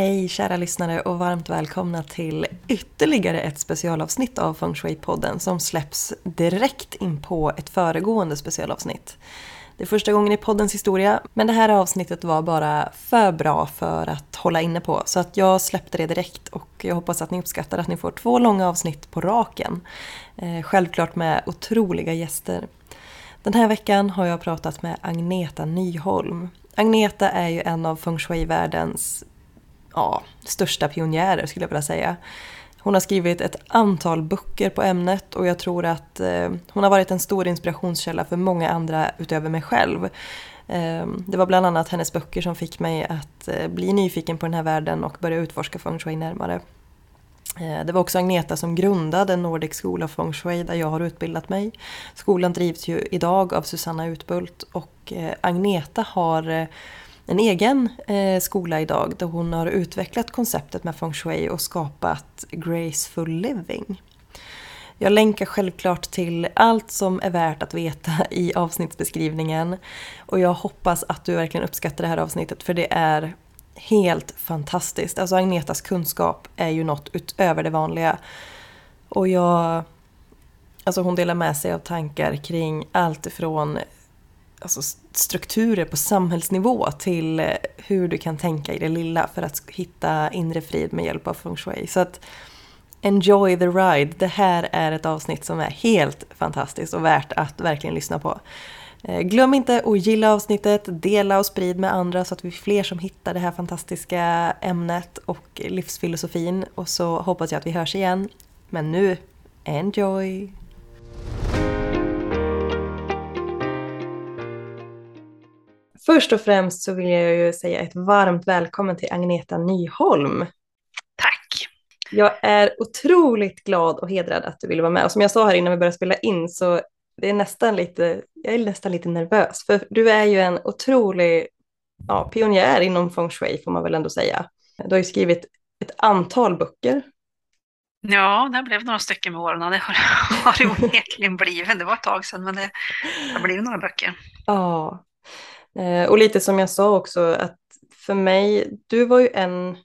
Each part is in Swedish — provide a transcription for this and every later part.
Hej kära lyssnare och varmt välkomna till ytterligare ett specialavsnitt av Feng Shui-podden som släpps direkt in på ett föregående specialavsnitt. Det är första gången i poddens historia, men det här avsnittet var bara för bra för att hålla inne på. Så att jag släppte det direkt och jag hoppas att ni uppskattar att ni får två långa avsnitt på raken. Eh, självklart med otroliga gäster. Den här veckan har jag pratat med Agneta Nyholm. Agneta är ju en av feng shui-världens ja, största pionjärer skulle jag vilja säga. Hon har skrivit ett antal böcker på ämnet och jag tror att eh, hon har varit en stor inspirationskälla för många andra utöver mig själv. Eh, det var bland annat hennes böcker som fick mig att eh, bli nyfiken på den här världen och börja utforska feng shui närmare. Eh, det var också Agneta som grundade Nordic School of Feng Shui där jag har utbildat mig. Skolan drivs ju idag av Susanna Utbult och eh, Agneta har eh, en egen eh, skola idag där hon har utvecklat konceptet med feng shui och skapat graceful living. Jag länkar självklart till allt som är värt att veta i avsnittsbeskrivningen och jag hoppas att du verkligen uppskattar det här avsnittet för det är helt fantastiskt. Alltså Agnetas kunskap är ju något utöver det vanliga. Och jag... Alltså hon delar med sig av tankar kring allt ifrån alltså, strukturer på samhällsnivå till eh, hur du kan tänka i det lilla för att hitta inre frid med hjälp av feng shui. Så att enjoy the ride. Det här är ett avsnitt som är helt fantastiskt och värt att verkligen lyssna på. Eh, glöm inte att gilla avsnittet, dela och sprid med andra så att vi är fler som hittar det här fantastiska ämnet och livsfilosofin. Och så hoppas jag att vi hörs igen. Men nu, enjoy! Först och främst så vill jag ju säga ett varmt välkommen till Agneta Nyholm. Tack! Jag är otroligt glad och hedrad att du ville vara med. Och som jag sa här innan vi började spela in så det är nästan lite, jag är nästan lite nervös. För du är ju en otrolig ja, pionjär inom feng shui får man väl ändå säga. Du har ju skrivit ett antal böcker. Ja, det blev några stycken med åren. Det har, har det onekligen blivit. Det var ett tag sedan men det har blivit några böcker. Ja, och lite som jag sa också, att för mig, du var ju en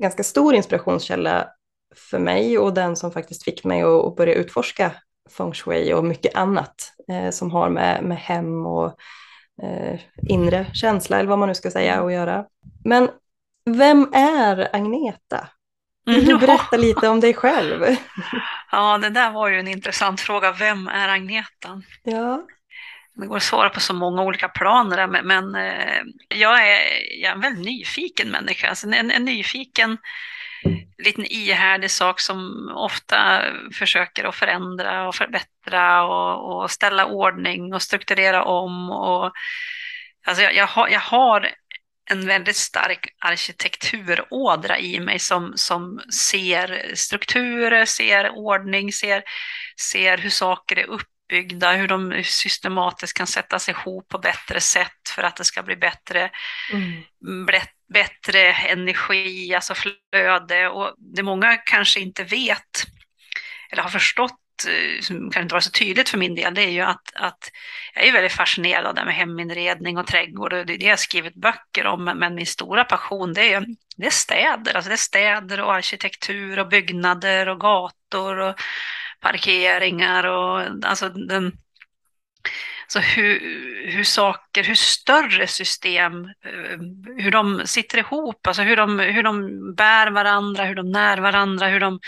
ganska stor inspirationskälla för mig och den som faktiskt fick mig att börja utforska feng shui och mycket annat eh, som har med, med hem och eh, inre känsla eller vad man nu ska säga att göra. Men vem är Agneta? Vill du berätta lite om dig själv? Ja, det där var ju en intressant fråga. Vem är Agneta? Ja. Det går att svara på så många olika planer, men, men eh, jag, är, jag är en väldigt nyfiken människa. Alltså en, en nyfiken, liten ihärdig sak som ofta försöker att förändra och förbättra och, och ställa ordning och strukturera om. Och, alltså jag, jag, har, jag har en väldigt stark arkitekturådra i mig som, som ser strukturer, ser ordning, ser, ser hur saker är upp uppbyggda, hur de systematiskt kan sättas ihop på bättre sätt för att det ska bli bättre, mm. bättre energi, alltså flöde. Och det många kanske inte vet eller har förstått eh, som kan inte vara så tydligt för min del, det är ju att, att jag är väldigt fascinerad av det med heminredning och trädgård och det är det jag skrivit böcker om, men min stora passion det är, det är städer, alltså det är städer och arkitektur och byggnader och gator och parkeringar och alltså den, så hur, hur saker, hur större system, eh, hur de sitter ihop, alltså hur de, hur de bär varandra, hur de när varandra, hur de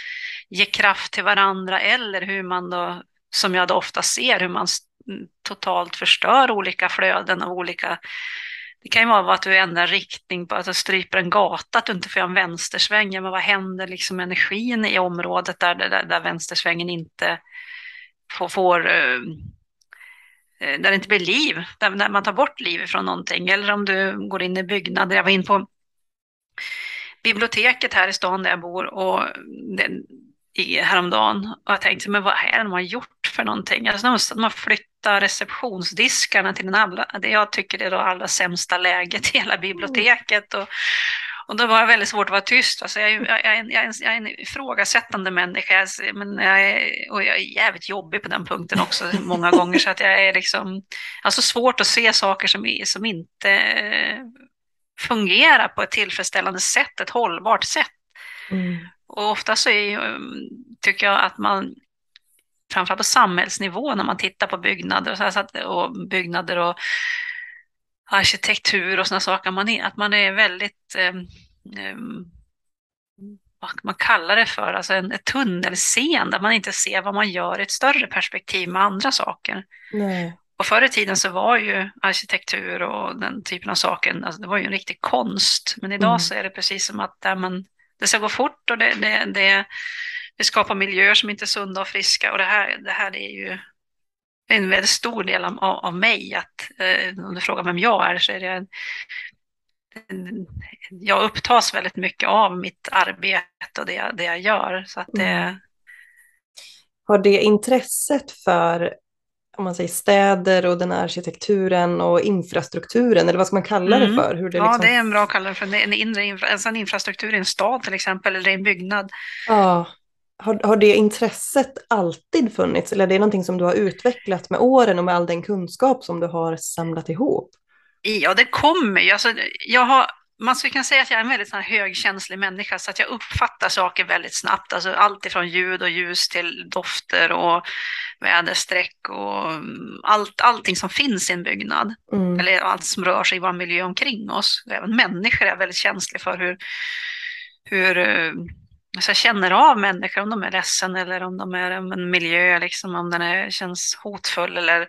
ger kraft till varandra eller hur man då, som jag då ofta ser, hur man totalt förstör olika flöden av olika det kan ju vara att du ändrar riktning, på att du stryper en gata, att du inte får göra en vänstersväng. men vad händer liksom energin i området där, där, där vänstersvängen inte får, får eh, eh, där det inte blir liv, där, där man tar bort liv från någonting. Eller om du går in i byggnader. Jag var in på biblioteket här i stan där jag bor och det, i, häromdagen och jag tänkte, men vad är det de har gjort för någonting? Alltså, de har flyttat receptionsdiskarna till den allra, det jag tycker är det allra sämsta läget i hela biblioteket. Och, och då var det väldigt svårt att vara tyst. Alltså jag, jag, jag, jag, är en, jag är en ifrågasättande människa men jag är, och jag är jävligt jobbig på den punkten också många gånger. Så att jag är liksom, alltså svårt att se saker som, som inte fungerar på ett tillfredsställande sätt, ett hållbart sätt. Mm. Och ofta så är, tycker jag att man, framförallt på samhällsnivå när man tittar på byggnader och, så här, och byggnader och arkitektur och sådana saker, man är, att man är väldigt, eh, vad man kallar det för, alltså en, ett tunnelseende, där man inte ser vad man gör i ett större perspektiv med andra saker. Nej. Och förr i tiden så var ju arkitektur och den typen av saker, alltså det var ju en riktig konst. Men idag mm. så är det precis som att där man, det ska gå fort och det, det, det, det skapar miljöer som inte är sunda och friska. Och det här, det här är ju en väldigt stor del av, av mig. Att, eh, om du frågar vem jag är så är det en, en, jag upptas väldigt mycket av mitt arbete och det, det jag gör. Så att det, mm. Har det intresset för om man säger städer och den här arkitekturen och infrastrukturen, eller vad ska man kalla det mm. för? Hur det ja, liksom... det är en bra kallare för en, inre infra, alltså en infrastruktur i en stad till exempel, eller i en byggnad. Ja, har, har det intresset alltid funnits, eller är det någonting som du har utvecklat med åren och med all den kunskap som du har samlat ihop? Ja, det kommer ju. Alltså, jag har man skulle kunna säga att jag är en väldigt sån högkänslig människa så att jag uppfattar saker väldigt snabbt. Alltså allt ifrån ljud och ljus till dofter och väderstreck och mm, allt, allting som finns i en byggnad. Mm. Eller allt som rör sig i vår miljö omkring oss. Även människor är väldigt känsliga för hur, hur så jag känner av människor om de är ledsen eller om de är en miljö, liksom, om den är, känns hotfull eller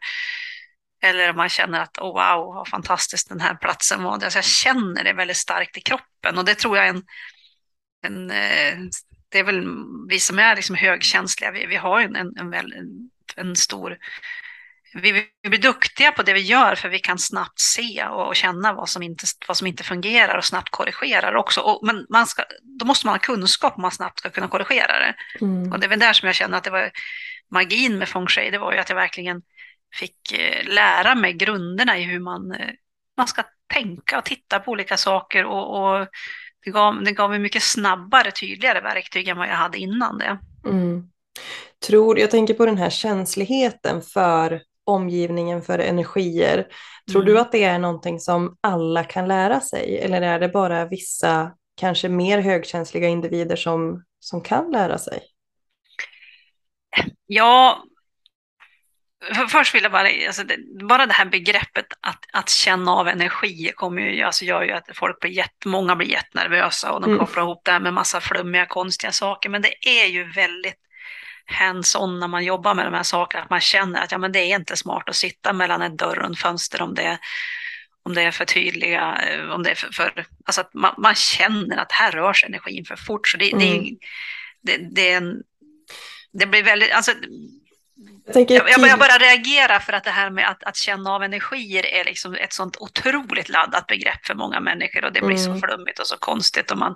eller om man känner att oh, wow, vad fantastiskt den här platsen var. Alltså jag känner det väldigt starkt i kroppen och det tror jag är en, en eh, det är väl vi som är liksom högkänsliga, vi, vi har en, en, en, en stor vi, vi blir duktiga på det vi gör för vi kan snabbt se och känna vad som inte, vad som inte fungerar och snabbt korrigera också. Och, men man ska, då måste man ha kunskap om man snabbt ska kunna korrigera det. Mm. Och det är väl där som jag känner att det var magin med feng shui, det var ju att jag verkligen fick eh, lära mig grunderna i hur man, eh, man ska tänka och titta på olika saker och, och det, gav, det gav mig mycket snabbare, tydligare verktyg än vad jag hade innan det. Mm. Tror, jag tänker på den här känsligheten för omgivningen, för energier. Tror mm. du att det är någonting som alla kan lära sig eller är det bara vissa, kanske mer högkänsliga individer som, som kan lära sig? Ja, Först vill jag bara, alltså det, bara det här begreppet att, att känna av energi kommer ju, alltså gör ju att folk blir jätt, många blir jättenervösa och de mm. kopplar ihop det här med massa flummiga konstiga saker. Men det är ju väldigt hands-on när man jobbar med de här sakerna, att man känner att ja, men det är inte smart att sitta mellan en dörr och en fönster om det, om det är för tydliga, eh, om det är för, för alltså att man, man känner att här rör sig energin för fort. Så det, mm. det, det, det, är en, det blir väldigt, alltså jag, jag, jag, bara reagerar för att det här med att, att, känna av energier är liksom ett sånt otroligt laddat begrepp för många människor och det blir mm. så flummigt och så konstigt. Och man,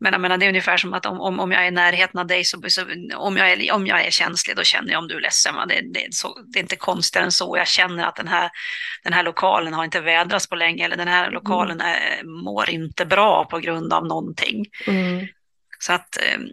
men jag menar, det är ungefär som att om, om, om jag är i närheten av dig, så, så, om, jag är, om jag är känslig, då känner jag om du är ledsen. Det, det, så, det är inte konstigare än så. Jag känner att den här, den här lokalen har inte vädrats på länge eller den här mm. lokalen är, mår inte bra på grund av någonting. Mm. Så att ehm,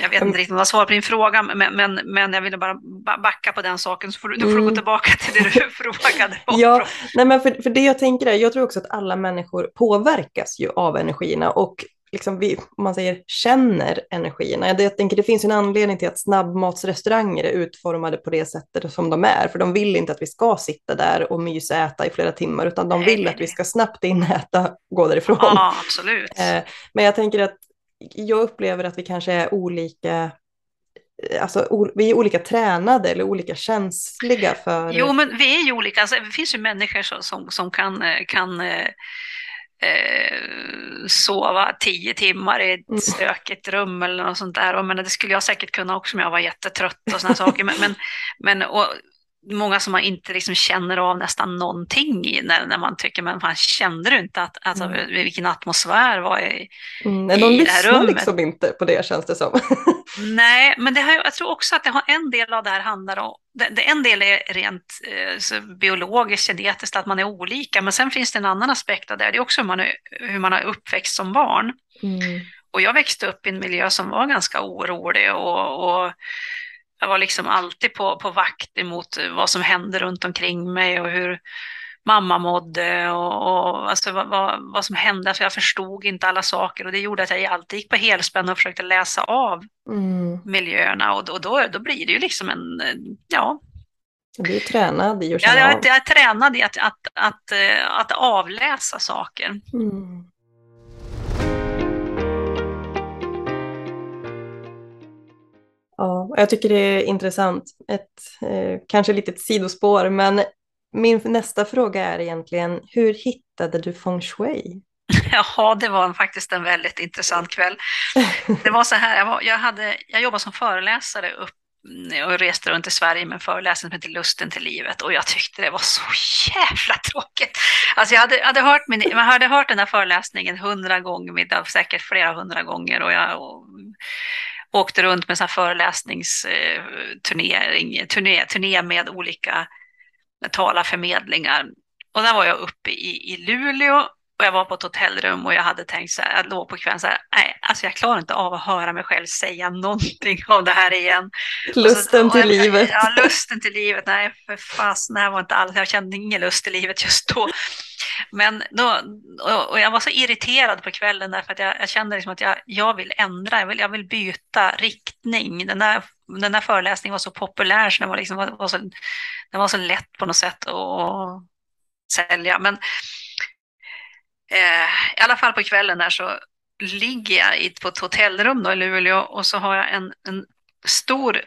jag vet inte riktigt om jag svarar på din fråga, men, men, men jag ville bara backa på den saken, så får du, du får mm. gå tillbaka till det du frågade om. Ja, nej men för, för det jag tänker är, jag tror också att alla människor påverkas ju av energierna och liksom vi, om man säger känner energierna. Jag tänker det finns en anledning till att snabbmatsrestauranger är utformade på det sättet som de är, för de vill inte att vi ska sitta där och mysäta i flera timmar, utan de vill att vi ska snabbt inäta och gå därifrån. Ja, absolut. Eh, men jag tänker att jag upplever att vi kanske är olika Alltså, vi är olika tränade eller olika känsliga för... Jo, men vi är ju olika. Alltså, det finns ju människor som, som, som kan, kan eh, eh sova tio timmar i ett mm. stökigt rum eller något sånt där. Och, men det skulle jag säkert kunna också om jag var jättetrött och sådana saker. Men, men, men och, många som man inte liksom känner av nästan någonting i när, när man tycker, men fan kände du inte att, alltså, mm. vilken atmosfär var i, mm, i de det här rummet? liksom inte på det känns det som. Nej, men det har, jag tror också att det har en del av det här handlar om, det, det en del är rent eh, biologiskt, genetiskt, att man är olika, men sen finns det en annan aspekt av det, det är också hur man, är, hur man har uppväxt som barn. Mm. Och jag växte upp i en miljö som var ganska orolig och, och jag var liksom alltid på, på vakt emot vad som hände runt omkring mig och hur mamma mådde och, och alltså vad, vad, vad, som hände. Alltså jag förstod inte alla saker och det gjorde att jag alltid gick på helspänn och försökte läsa av mm. miljöerna och, och då, då blir det ju liksom en, ja. Du är tränad i att känna ja, jag, jag är tränad i att, att, att, att, eh, att avläsa saker. Mm. Ja, jag tycker det är intressant. Ett eh, kanske litet sidospår, men min nästa fråga är egentligen hur hittade du feng shui? Ja, det var faktiskt en väldigt intressant kväll. Det var så här, jag, var, jag, hade, jag jobbade som föreläsare upp eh, och reste runt i Sverige med en föreläsning som hette Lusten till livet och jag tyckte det var så jävla tråkigt. Alltså jag hade, hade hört, min, jag hade hört den här föreläsningen hundra gånger, säkert flera hundra gånger och jag och, åkte runt med en föreläsningsturné turné, turné med olika talarförmedlingar. Och där var jag uppe i, i Luleå och jag var på ett hotellrum och jag hade tänkt så här, jag låg på kvällen så här, nej, alltså jag klarar inte av att höra mig själv säga någonting av det här igen. Lusten så, till jag, livet. Ja, lusten till livet, nej för fasen, det var inte alls, jag kände ingen lust i livet just då. Men då, och jag var så irriterad på kvällen därför att jag, jag kände liksom att jag, jag vill ändra, jag vill, jag vill byta riktning. Den där, den där föreläsningen var så populär så den var, liksom, var, så, den var så lätt på något sätt att sälja. Men eh, i alla fall på kvällen där så ligger jag på ett hotellrum då i Luleå och så har jag en, en stor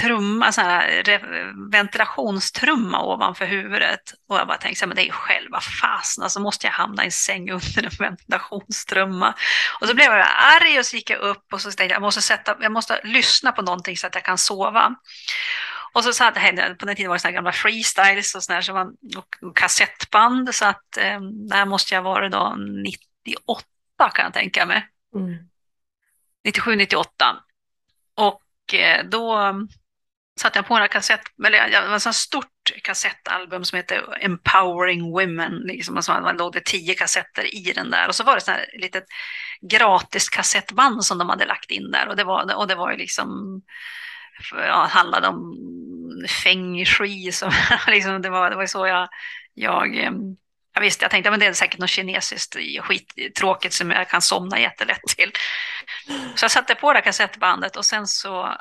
trumma, så här, ventilationstrumma ovanför huvudet. Och jag bara tänkte, men det är ju själva fasen, alltså måste jag hamna i en säng under en ventilationstrumma. Och så blev jag arg och så gick jag upp och så tänkte jag, jag måste, sätta, jag måste lyssna på någonting så att jag kan sova. Och så satt jag, på den tiden var det såna gamla freestyles och, såna så man, och kassettband, så att eh, där måste jag vara då 98 kan jag tänka mig. Mm. 97, 98. Och Eh, då satte jag på några kassett, eller det var ett stort kassettalbum som heter Empowering Women. Liksom, alltså man låg det tio kassetter i den där och så var det ett litet gratis kassettband som de hade lagt in där och det var, och det var ju liksom ja, handlade om feng shui. Som, liksom, det, var, det var så jag, jag eh, jag visste, jag tänkte att det är säkert något kinesiskt skittråkigt som jag kan somna jättelätt till. Så jag satte på det kassettbandet och sen så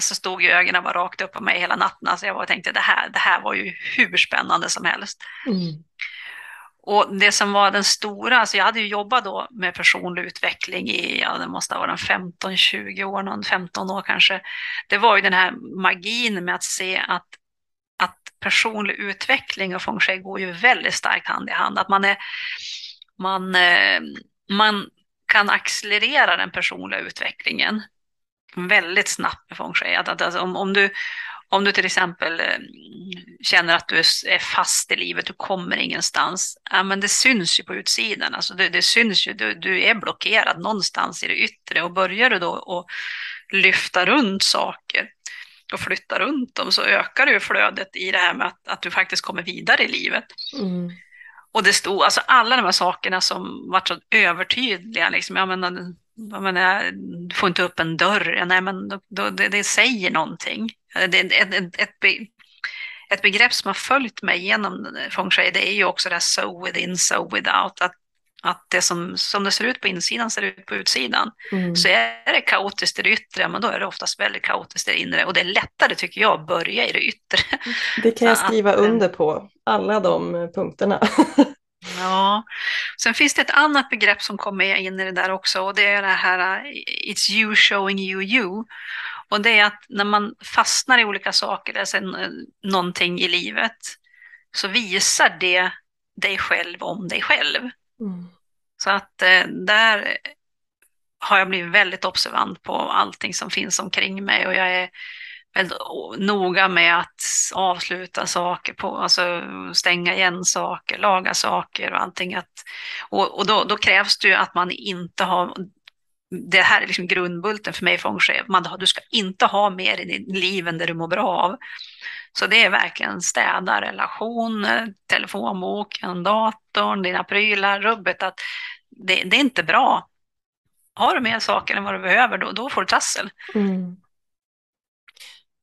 så stod ju ögonen bara rakt upp på mig hela natten. Alltså jag var tänkte det här, det här var ju hur spännande som helst. Mm. Och det som var den stora, alltså jag hade ju jobbat då med personlig utveckling i, ja det måste ha varit 15-20 år, någon 15 år kanske. Det var ju den här magin med att se att personlig utveckling och feng shui går ju väldigt starkt hand i hand. Att man, är, man, eh, man kan accelerera den personliga utvecklingen väldigt snabbt med feng shui. Att, alltså, om, om, du, om du till exempel eh, känner att du är fast i livet, du kommer ingenstans, ja, men det syns ju på utsidan. Alltså det, det syns ju, du, du är blockerad någonstans i det yttre och börjar du då att lyfta runt saker och flytta runt dem så ökar ju flödet i det här med att, att du faktiskt kommer vidare i livet. Mm. Och det stod, alltså alla de här sakerna som var så övertydliga, liksom, jag menar, jag menar, du får inte upp en dörr, nej men då, då, det, det, säger någonting. Det, ett, ett, ett, ett begrepp som har följt mig genom feng shui, det är ju också det här so within, so without, att att det som, som det ser ut på insidan ser ut på utsidan. Mm. Så är det kaotiskt i det yttre, men då är det oftast väldigt kaotiskt i det inre. Och det är lättare tycker jag att börja i det yttre. Det kan jag skriva att, eh, under på, alla de punkterna. Ja, sen finns det ett annat begrepp som kommer in i det där också och det är det här It's you showing you you. Och det är att när man fastnar i olika saker, alltså någonting i livet, så visar det dig själv om dig själv. Mm. Så att eh, där har jag blivit väldigt observant på allting som finns omkring mig och jag är väldigt noga med att avsluta saker, på, alltså stänga igen saker, laga saker och allting. Att, och och då, då krävs det ju att man inte har det här är liksom grundbulten för mig feng shui. Man, du ska inte ha mer i ditt liv än det du mår bra av. Så det är verkligen städa relationer, telefonboken, datorn, dina prylar, rubbet. Att det, det är inte bra. Har du mer saker än vad du behöver, då, då får du trassel. Mm.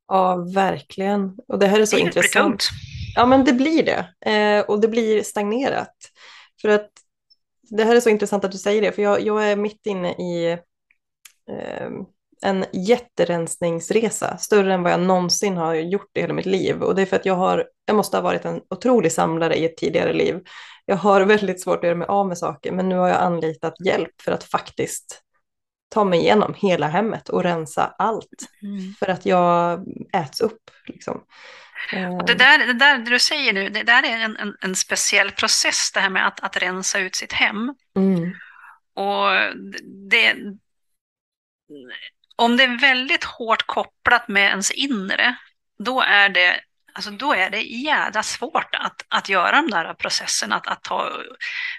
Ja, verkligen. Och det här är så det intressant. tungt. Ja, men det blir det. Eh, och det blir stagnerat. För att det här är så intressant att du säger det, för jag, jag är mitt inne i eh, en jätterensningsresa, större än vad jag någonsin har gjort i hela mitt liv. Och det är för att jag, har, jag måste ha varit en otrolig samlare i ett tidigare liv. Jag har väldigt svårt att göra mig av med saker, men nu har jag anlitat hjälp för att faktiskt ta mig igenom hela hemmet och rensa allt. Mm. För att jag äts upp. Liksom. Och det, där, det där du säger nu, det där är en, en, en speciell process, det här med att, att rensa ut sitt hem. Mm. Och det, om det är väldigt hårt kopplat med ens inre, då är det, alltså då är det jädra svårt att, att göra de där processerna. Att, att ta,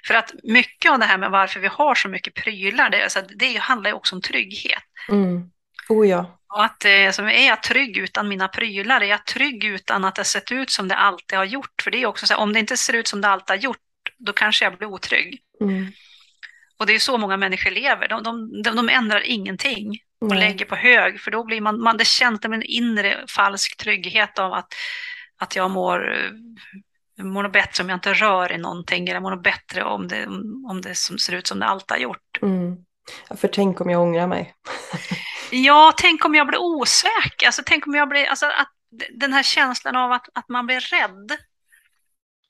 för att mycket av det här med varför vi har så mycket prylar, det, alltså det handlar ju också om trygghet. Mm. Oh ja. Och att, alltså, är jag trygg utan mina prylar? Är jag trygg utan att det sett ut som det alltid har gjort? För det är också så här, om det inte ser ut som det alltid har gjort, då kanske jag blir otrygg. Mm. Och det är så många människor lever. De, de, de, de ändrar ingenting och Nej. lägger på hög, för då blir man, man det känns som en inre falsk trygghet av att, att jag mår, jag mår bättre om jag inte rör i någonting, eller mår bättre om det, om det som ser ut som det alltid har gjort. Mm. Ja, för tänk om jag ångrar mig. Ja, tänk om jag blir osäker, alltså tänk om jag blir, alltså att den här känslan av att, att man blir rädd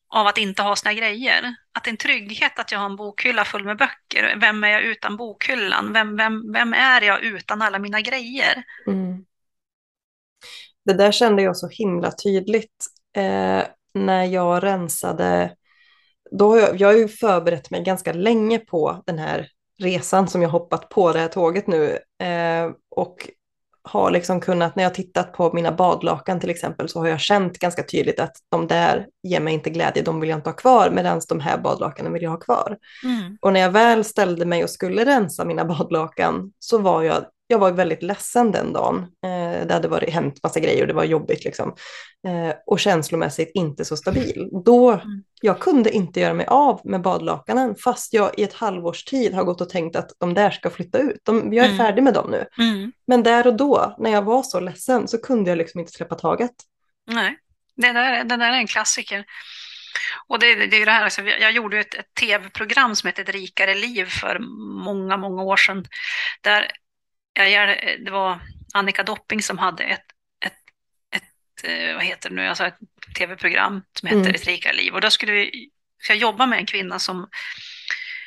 av att inte ha sina grejer. Att det är en trygghet att jag har en bokhylla full med böcker. Vem är jag utan bokhyllan? Vem, vem, vem är jag utan alla mina grejer? Mm. Det där kände jag så himla tydligt eh, när jag rensade. Då har jag, jag har ju förberett mig ganska länge på den här resan som jag hoppat på det här tåget nu. Eh, och har liksom kunnat, när jag tittat på mina badlakan till exempel, så har jag känt ganska tydligt att de där ger mig inte glädje, de vill jag inte ha kvar, medan de här badlakanen vill jag ha kvar. Mm. Och när jag väl ställde mig och skulle rensa mina badlakan så var jag, jag var väldigt ledsen den dagen. Eh, det hade varit, hänt massa grejer och det var jobbigt liksom. Eh, och känslomässigt inte så stabil. Då, Mm. jag kunde inte göra mig av med badlakanen fast jag i ett halvårs tid har gått och tänkt att de där ska flytta ut. De, jag är Mm. färdig med dem nu. Mm. Men där och då, när jag var så ledsen, så kunde jag liksom inte släppa taget. Nej, det där, det där är en klassiker. Och det, det är ju det här, alltså, jag gjorde ett, ett tv-program som heter Ett rikare liv för många, många år sedan. Där jag, det var Annika Dopping som hade ett, ett, ett eh, vad heter det nu, alltså ett tv-program som heter Mm. Ett rikare liv. Och då skulle vi, jag jobba med en kvinna som,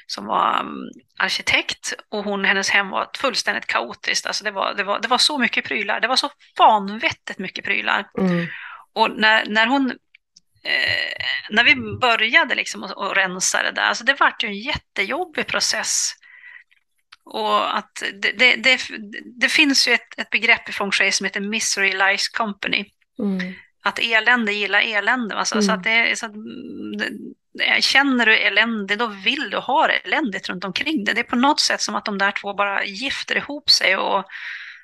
som var mm, arkitekt och hon, hennes hem var fullständigt kaotiskt. Alltså det, var, det, var, det var så mycket prylar, det var så vanvettigt mycket prylar. Mm. Och när, när hon eh, när vi började liksom att, att rensa det där, alltså det vart ju en jättejobbig process. Och att det, det, det, det finns ju ett, ett begrepp i feng shui som heter misery lies company. Mm. Att elände gillar elände. Alltså, Mm. så att det, så att, mm, känner du elände, då vill du ha det eländigt runt omkring det. Det är på något sätt som att de där två bara gifter ihop sig och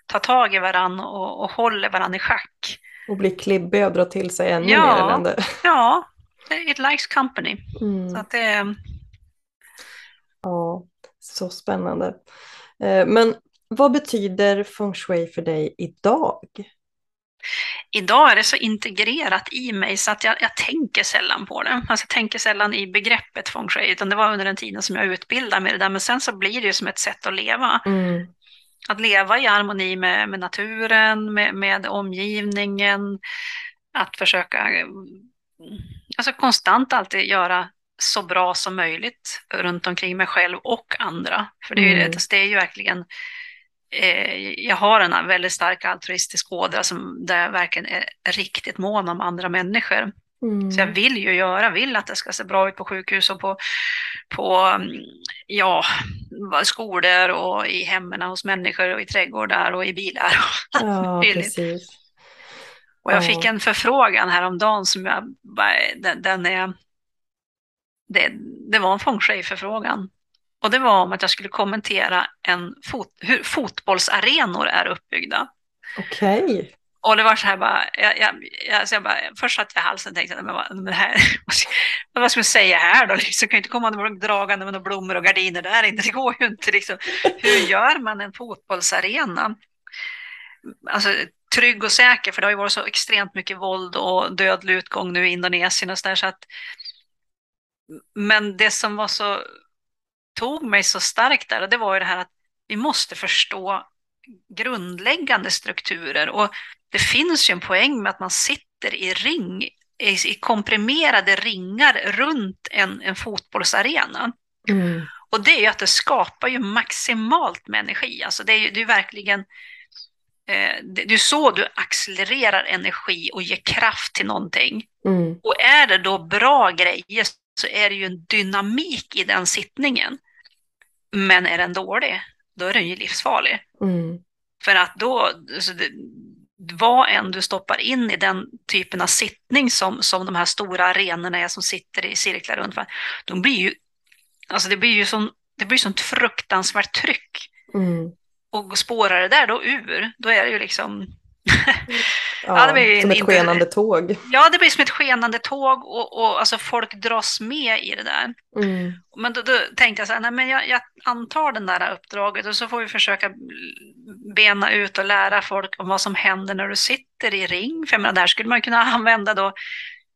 tar tag i varann och, och håller varann i schack. Och bli klibbig och dra till sig ännu Ja. mer elände. Ja, it likes company. Mm. Så att det, Ja, så spännande. Eh, Men vad betyder feng shui för dig idag? idag är det så integrerat i mig så att jag, jag tänker sällan på det. Alltså jag tänker sällan i begreppet feng shui, utan det var under den tiden som jag utbildade mig det där. Men sen så blir det ju som ett sätt att leva. Mm. Att leva i harmoni med, med naturen, med, med omgivningen. Att försöka mm, alltså konstant alltid göra så bra som möjligt runt omkring mig själv och andra. För det är ju, Mm. alltså det är ju verkligen eh, jag har en väldigt stark altruistisk ådra som där jag verkligen är riktigt mån om andra människor. Mm. Så jag vill ju göra, vill att det ska se bra ut på sjukhus och på, på mm, ja, skolor och i hemmen hos människor och i trädgårdar och i bilar. Ja, precis. Och jag fick en förfrågan häromdagen som jag, den, den är, det, det var en feng shui-förfrågan. Och det var om att jag skulle kommentera en fot, hur fotbollsarenor är uppbyggda. Okej. Okay. Och det var så här bara, jag, jag, jag, så jag bara först satt jag i halsen och tänkte, men vad, men här, vad ska man säga här då? Liksom, jag kan ju inte komma dragande med några blommor och gardiner där inne, det går ju inte. Liksom. Hur gör man en fotbollsarena? Alltså trygg och säker, för det har ju varit så extremt mycket våld och dödlig utgång nu i Indonesien och så där, så att men det som var så tog mig så starkt där, och det var ju det här att vi måste förstå grundläggande strukturer och det finns ju en poäng med att man sitter i ring, i komprimerade ringar runt en, en fotbollsarena. Mm. Och det är ju att det skapar ju maximalt med energi. Alltså det är ju det är verkligen eh, det är så du accelererar energi och ger kraft till någonting. Mm. Och är det då bra grejer så är det ju en dynamik i den sittningen. Men är den dålig, då är den ju livsfarlig. Mm. För att då, alltså det, vad än du stoppar in i den typen av sittning som, som de här stora arenorna är som sitter i cirklar runt, de blir ju, alltså det blir ju sån, det blir sånt fruktansvärt tryck. Mm. Och spårar det där då ur, då är det ju liksom Ja, ja som ett skenande tåg. Ja, det blir som ett skenande tåg och, och alltså folk dras med i det där. Mm. Men då, då, tänkte jag så här, nej, men jag, jag, antar den där uppdraget och så får vi försöka bena ut och lära folk om vad som händer när du sitter i ring. För jag menar, där skulle man kunna använda då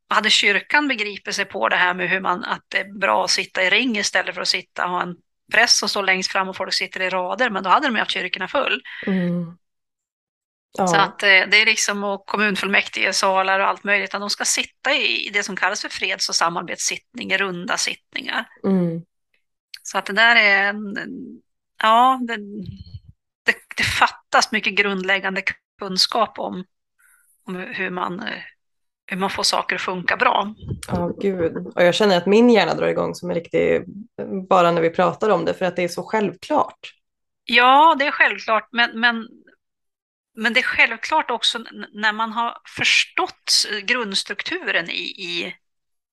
hade kyrkan begripit sig på det här med hur man, att det är bra att sitta i ring istället för att sitta och ha en press som står längst fram och folk sitter i rader, men då hade de ju haft kyrkorna full. Mm. Ja. Så att eh, det är liksom och kommunfullmäktigesalar och allt möjligt, att de ska sitta i det som kallas för freds och samarbetssittningar, runda sittningar. Mm. Så att det där är en, ja, det, det, det, fattas mycket grundläggande kunskap om, om hur, man, hur man får saker att funka bra. Ja, oh, gud. Och jag känner att min hjärna drar igång som en riktig, bara när vi pratar om det, för att det är så självklart. Ja, det är självklart, men, men men det är självklart också när man har förstått grundstrukturen i, i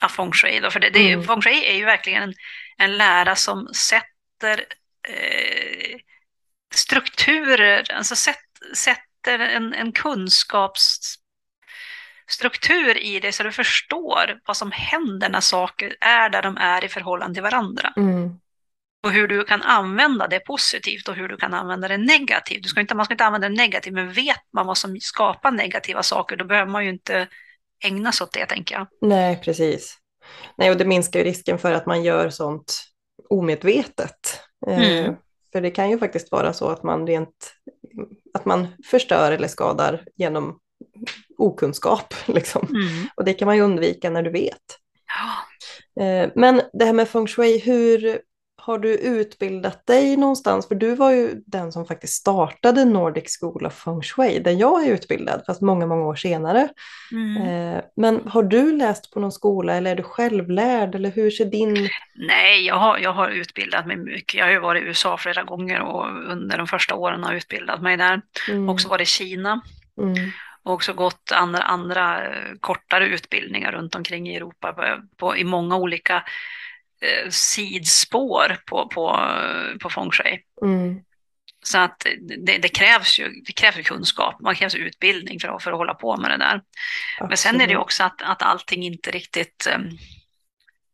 feng shui. Då, för det, det, mm. feng shui är ju verkligen en, en lära som sätter eh, strukturer, alltså sätt, sätter en, en kunskapsstruktur i det så du förstår vad som händer när saker är där de är i förhållande till varandra. Mm och hur du kan använda det positivt och hur du kan använda det negativt. Du ska inte, man ska inte använda det negativt, men vet man vad som skapar negativa saker, då behöver man ju inte ägna sig åt det, tänker jag. Nej, precis. Nej, och det minskar ju risken för att man gör sånt omedvetet. Eh, mm. Eh, för det kan ju faktiskt vara så att man rent, att man förstör eller skadar genom okunskap. Liksom. Mm. Och det kan man ju undvika när du vet. Ja. Eh, men det här med feng shui, hur, har du utbildat dig någonstans? För du var ju den som faktiskt startade Nordic School of Feng Shui, där jag är utbildad, fast många, många år senare. Mm. Eh, men har du läst på någon skola eller är du självlärd? Eller hur ser din... Nej, jag har, jag har utbildat mig mycket. Jag har ju varit i USA flera gånger och under de första åren har jag utbildat mig där. Mm. Också varit i Kina. Mm och också gått andra, andra eh, kortare utbildningar runt omkring i Europa på, på, i många olika eh, sidspår på, på, på feng shui. Mm. Så att det, det, krävs ju det krävs kunskap, man krävs utbildning för att, för att hålla på med det där. Absolut. Men sen är det också att, att allting inte riktigt um,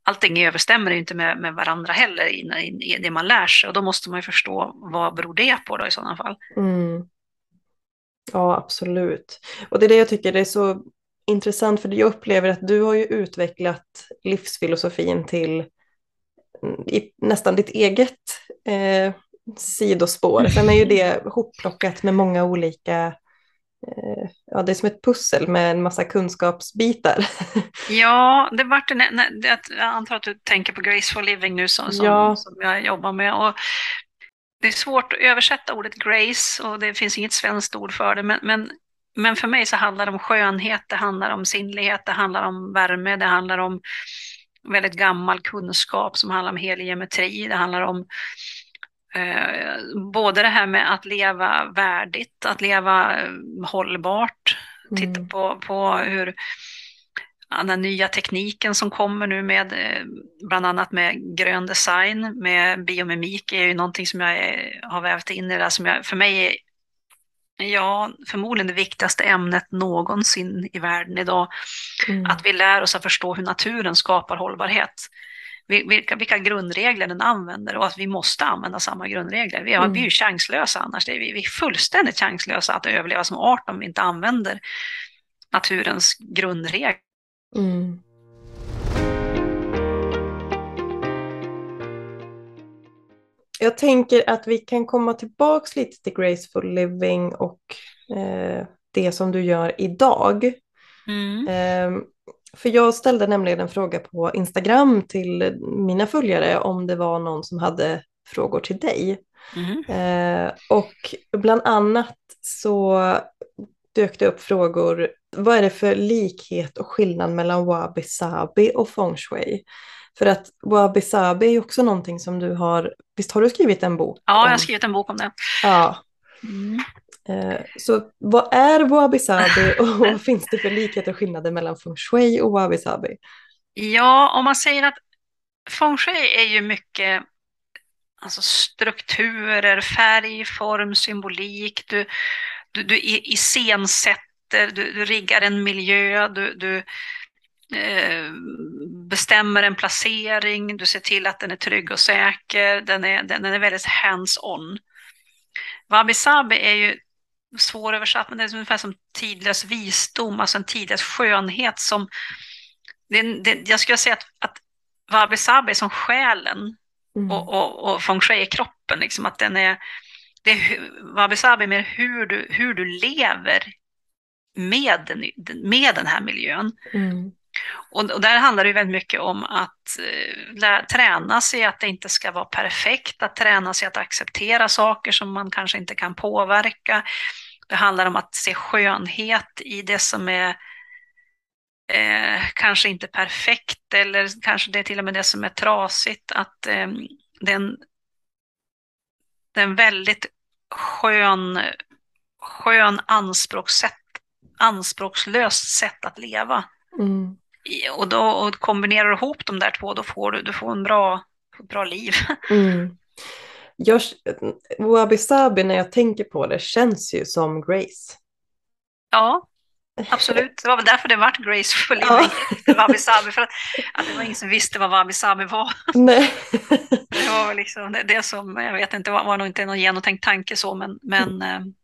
Allting överstämmer inte med, med varandra heller i, det man lär sig och då måste man ju förstå vad beror det på då i sådana fall. Mm. Ja, absolut. Och det är det jag tycker det är så intressant för jag upplever att du har ju utvecklat livsfilosofin till i nästan ditt eget eh, sidospår. Sen är ju det hopplockat med många olika eh, Ja, det är som ett pussel med en massa kunskapsbitar. Ja, det vart en, jag antar att du tänker på Graceful Living nu som, som, ja. som jag jobbar med. Och det är svårt att översätta ordet grace och det finns inget svenskt ord för det, men, men, men för mig så handlar det om skönhet, det handlar om sinnlighet, det handlar om värme, det handlar om väldigt gammal kunskap som handlar om helig geometri. Det handlar om eh, både det här med att leva värdigt, att leva eh, hållbart, titta mm. på, på hur den nya tekniken som kommer nu med eh, bland annat med grön design, med biomimik är ju någonting som jag är, har vävt in i det där som jag, för mig ja, förmodligen det viktigaste ämnet någonsin i världen idag. Mm. Att vi lär oss att förstå hur naturen skapar hållbarhet. Vilka, vilka grundregler den använder och att vi måste använda samma grundregler. Vi, har, mm. vi är ju chanslösa annars. Är, vi, vi är fullständigt chanslösa att överleva som art om vi inte använder naturens grundregler. Mm. Jag tänker att vi kan komma tillbaks lite till Graceful Living och eh, det som du gör idag. Mm. Eh, för jag ställde nämligen en fråga på Instagram till mina följare om det var någon som hade frågor till dig. Mm. Eh, och bland annat så dök det upp frågor. Vad är det för likhet och skillnad mellan wabi sabi och feng shui? För att wabi sabi är också någonting som du har, visst har du skrivit en bok? Ja, jag har skrivit en bok om det. Ja. Mm. Eh, så vad är wabi sabi och vad finns det för likheter och skillnader mellan feng shui och wabi sabi? Ja, om man säger att feng shui är ju mycket alltså strukturer, färg, form, symbolik. Du, du, du iscensätter, du, du riggar en miljö, du, du bestämmer en placering, du ser till att den är trygg och säker, den är, den, är väldigt hands-on. Wabi-sabi är ju svåröversatt, men det är ungefär som tidlös visdom, alltså en tidlös skönhet som... Det, det, jag skulle säga att, att wabi-sabi är som själen mm. och, och, och feng shui är kroppen, liksom, att den är det är wabi-sabi mer hur du, hur du lever med den, med den här miljön. Mm. Och, och, där handlar det väldigt mycket om att eh, träna sig att det inte ska vara perfekt, att träna sig att acceptera saker som man kanske inte kan påverka. Det handlar om att se skönhet i det som är eh, kanske inte perfekt eller kanske det är till och med det som är trasigt. Att eh, den, den väldigt skön, skön anspråkssätt, anspråkslöst sätt att leva. Mm. Och då och kombinerar du ihop de där två, då får du, du får en bra, bra liv. Mm. Wabi Sabi, när jag tänker på det, känns ju som Grace. Ja, absolut. Det var väl därför det vart Grace för ja. Wabi Sabi, för att, att det var ingen som visste vad Wabi Sabi var. Nej. Det var liksom det, det som, jag vet inte, var, var nog inte någon genomtänkt tanke så, men, men mm.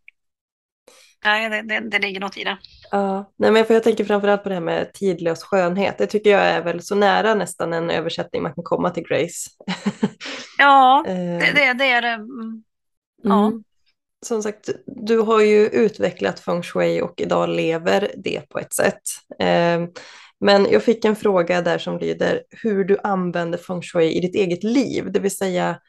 Nej, det, det, det ligger något i det. Ja, nej men för jag tänker framförallt på det här med tidlös skönhet. Det tycker jag är väl så nära nästan en översättning man kan komma till Grace. Ja, det, eh. det, det är det. Mm. Ja. Mm. Som sagt, du har ju utvecklat feng shui och idag lever det på ett sätt. Eh, men jag fick en fråga där som lyder hur du använder feng shui i ditt eget liv, det vill säga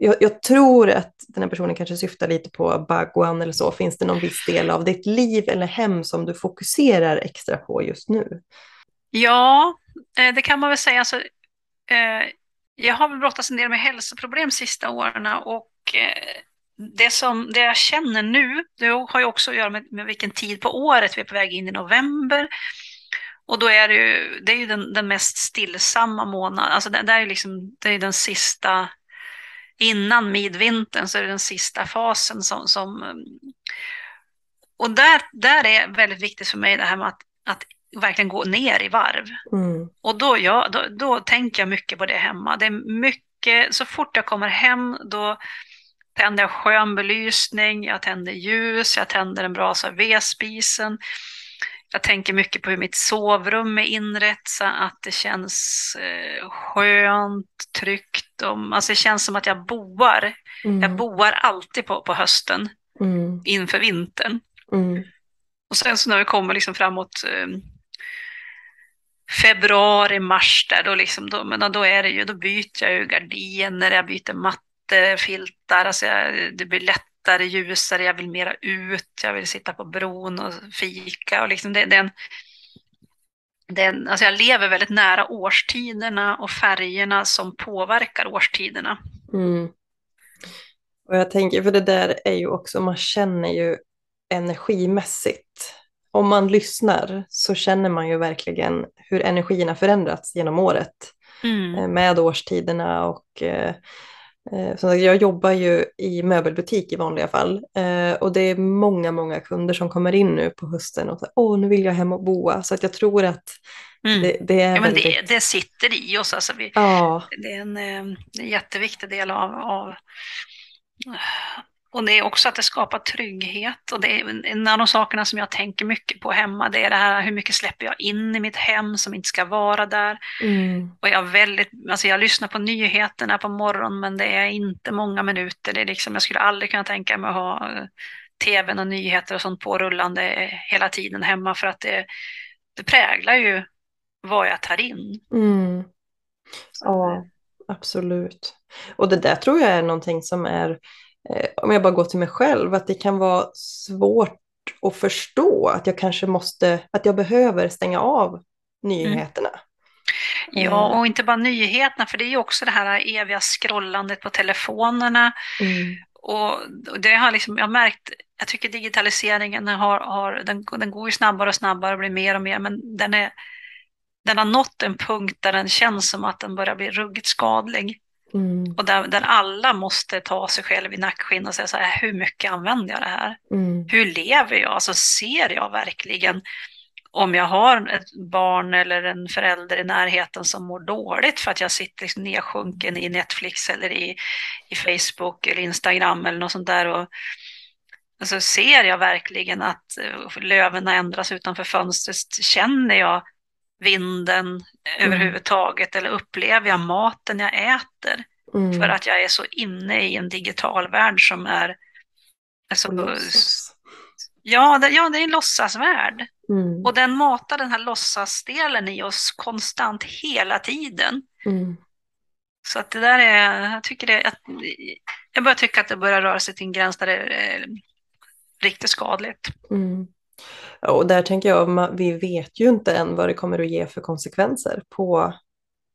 jag, jag, tror att den här personen kanske syftar lite på Bagwan eller så. Finns det någon viss del av ditt liv eller hem som du fokuserar extra på just nu? Ja, eh, det kan man väl säga. Alltså, eh, jag har väl brottats en del med hälsoproblem de sista åren och eh, det, som, det jag känner nu, det har ju också att göra med, med vilken tid på året vi är på väg in i november. Och då är det ju, det är ju den, den mest stillsamma månaden, alltså det, det är liksom, det är den sista innan midvintern så är det den sista fasen som... som och där, där är väldigt viktigt för mig det här med att, att verkligen gå ner i varv. Mm. Och då, ja, då, då tänker jag mycket på det hemma. Det är mycket, så fort jag kommer hem då tänder jag skön belysning, jag tänder ljus, jag tänder en brasa vedspisen. Jag tänker mycket på hur mitt sovrum är inrett så att det känns eh, skönt, tryggt. Och, alltså det känns som att jag boar. Mm. Jag boar alltid på, på hösten mm. inför vintern. Mm. Och sen så när vi kommer liksom framåt eh, februari, mars där, då, liksom, då, men då, är det ju, då byter jag ju gardiner, jag byter mattefiltar, alltså jag, det blir lätt lättare, ljusare, jag vill mera ut, jag vill sitta på bron och fika. Och liksom det, den, den, alltså jag lever väldigt nära årstiderna och färgerna som påverkar årstiderna. Mm. Och jag tänker, för det där är ju också, man känner ju energimässigt om man lyssnar så känner man ju verkligen hur energierna förändrats genom året Mm. eh, med årstiderna och eh, så jag jobbar ju i möbelbutik i vanliga fall eh, och det är många, många kunder som kommer in nu på hösten och säger åh, nu vill jag hem och boa. Så att jag tror att Mm. det, det är Ja, men väldigt... det, det sitter i oss. Alltså vi, Ja, det är en, eh, en jätteviktig del av, av... Och det är också att det skapar trygghet. Och det är en- av de sakerna som jag tänker mycket på hemma. Det är det här hur mycket släpper jag in i mitt hem som inte ska vara där. mm, Och jag, väldigt, alltså jag lyssnar på nyheterna på morgonen men det är inte många minuter. Det är liksom, jag skulle aldrig kunna tänka mig att ha eh, tvn och nyheter och sånt på rullande hela tiden hemma för att det, det präglar ju vad jag tar in. mm. Ja, absolut. Och det där tror jag är någonting som är, eh, om jag bara går till mig själv, att det kan vara svårt att förstå att jag kanske måste, att jag behöver stänga av nyheterna. Ja, och inte bara nyheterna, för det är ju också det här eviga scrollandet på telefonerna. Mm, Och och det har liksom, jag har märkt, jag tycker digitaliseringen har, har den, den går ju snabbare och snabbare och blir mer och mer, men den, är, den har nått en punkt där den känns som att den börjar bli ruggigt skadlig. Mm, Och där, där alla måste ta sig själv i nackskinn och säga så här, hur mycket använder jag det här? mm, Hur lever jag? Alltså ser jag verkligen om jag har ett barn eller en förälder i närheten som mår dåligt för att jag sitter nedsjunken i Netflix eller i, i Facebook eller Instagram eller något sånt där. Och, och så ser jag verkligen att eh, löven ändras utanför fönstret. Känner jag vinden överhuvudtaget eller upplever jag maten jag äter? mm. För att jag är så inne i en digital värld som är... Alltså, ja, det, ja, det är en låtsasvärld. Mm, Och den matar den här låtsasdelen i oss konstant hela tiden. mm, Så att det där är, jag tycker det, att, jag börjar tycka att det börjar röra sig till en gräns där det är riktigt skadligt. mm. Och där tänker jag, vi vet ju inte än vad det kommer att ge för konsekvenser på,